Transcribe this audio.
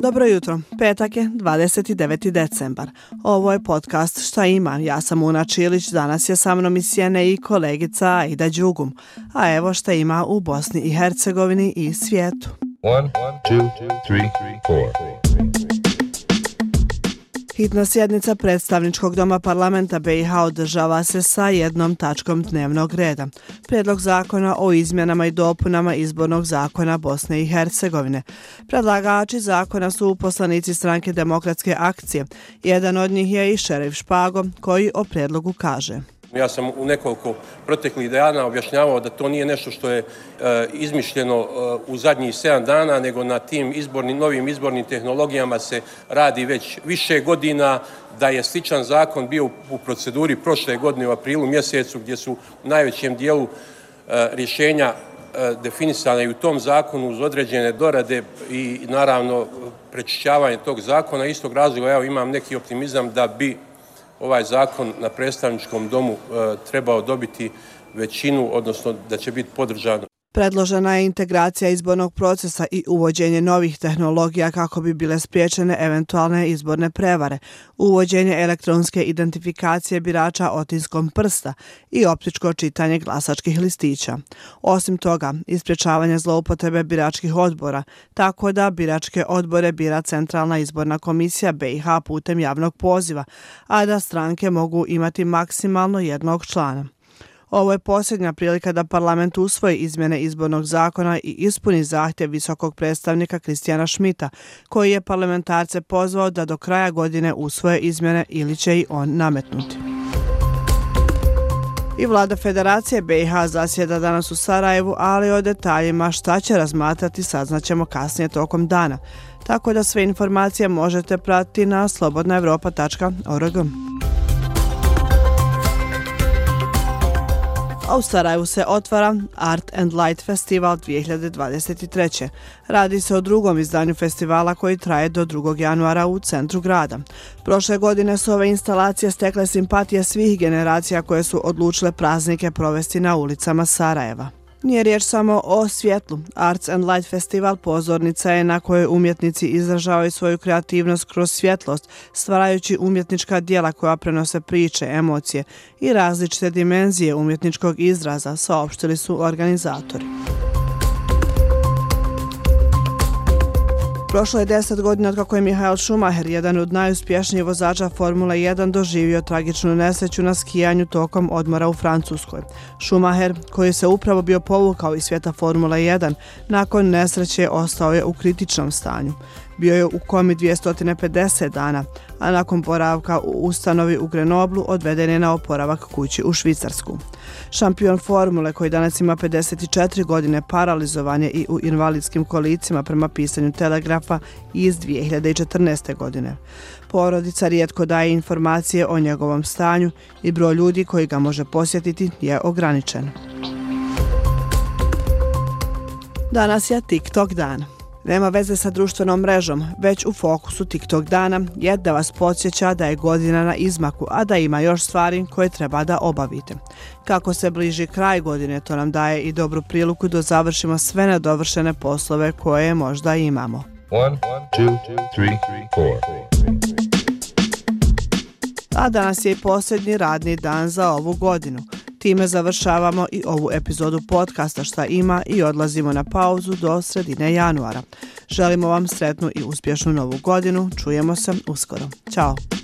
Dobro jutro, petak je 29. decembar. Ovo je podcast Šta ima, ja sam Una Čilić, danas je sa mnom i Sjene i kolegica Aida Đugum. A evo šta ima u Bosni i Hercegovini i svijetu. 1, 2, 3, 4. Hitna sjednica predstavničkog doma parlamenta BiH održava se sa jednom tačkom dnevnog reda. Predlog zakona o izmjenama i dopunama izbornog zakona Bosne i Hercegovine. Predlagači zakona su poslanici stranke demokratske akcije. Jedan od njih je i šerif Špago koji o predlogu kaže. Ja sam u nekoliko proteklih dana objašnjavao da to nije nešto što je e, izmišljeno e, u zadnjih 7 dana, nego na tim izbornim, novim izbornim tehnologijama se radi već više godina, da je sličan zakon bio u proceduri prošle godine u aprilu mjesecu, gdje su u najvećem dijelu e, rješenja e, definisane i u tom zakonu uz određene dorade i naravno prečišćavanje tog zakona. Istog razloga ja imam neki optimizam da bi ovaj zakon na predstavničkom domu e, trebao dobiti većinu, odnosno da će biti podržan Predložena je integracija izbornog procesa i uvođenje novih tehnologija kako bi bile spriječene eventualne izborne prevare, uvođenje elektronske identifikacije birača otinskom prsta i optičko čitanje glasačkih listića. Osim toga, ispriječavanje zloupotrebe biračkih odbora, tako da biračke odbore bira Centralna izborna komisija BiH putem javnog poziva, a da stranke mogu imati maksimalno jednog člana. Ovo je posljednja prilika da parlament usvoji izmjene izbornog zakona i ispuni zahtjev visokog predstavnika Kristijana Šmita, koji je parlamentarce pozvao da do kraja godine usvoje izmjene ili će i on nametnuti. I vlada Federacije BiH zasjeda danas u Sarajevu, ali o detaljima šta će razmatrati saznaćemo kasnije tokom dana. Tako da sve informacije možete pratiti na slobodnaevropa.org. a u Sarajevu se otvara Art and Light Festival 2023. Radi se o drugom izdanju festivala koji traje do 2. januara u centru grada. Prošle godine su ove instalacije stekle simpatije svih generacija koje su odlučile praznike provesti na ulicama Sarajeva. Nije riječ samo o svjetlu. Arts and Light Festival pozornica je na kojoj umjetnici izražavaju svoju kreativnost kroz svjetlost, stvarajući umjetnička dijela koja prenose priče, emocije i različite dimenzije umjetničkog izraza, saopštili su organizatori. Prošlo je deset godina od kako je Mihael Schumacher, jedan od najuspješnijih vozača Formula 1, doživio tragičnu nesreću na skijanju tokom odmora u Francuskoj. Schumacher, koji se upravo bio povukao iz svijeta Formula 1, nakon nesreće ostao je u kritičnom stanju. Bio je u komi 250 dana, a nakon poravka u ustanovi u Grenoblu odveden je na oporavak kući u Švicarsku. Šampion formule koji danas ima 54 godine paralizovan je i u invalidskim kolicima prema pisanju telegrafa iz 2014. godine. Porodica rijetko daje informacije o njegovom stanju i broj ljudi koji ga može posjetiti je ograničen. Danas je TikTok dan nema veze sa društvenom mrežom, već u fokusu TikTok dana je da vas podsjeća da je godina na izmaku, a da ima još stvari koje treba da obavite. Kako se bliži kraj godine, to nam daje i dobru priliku da završimo sve nedovršene poslove koje možda imamo. One, two, three, a danas je i posljednji radni dan za ovu godinu. Time završavamo i ovu epizodu podcasta šta ima i odlazimo na pauzu do sredine januara. Želimo vam sretnu i uspješnu novu godinu. Čujemo se uskoro. Ćao!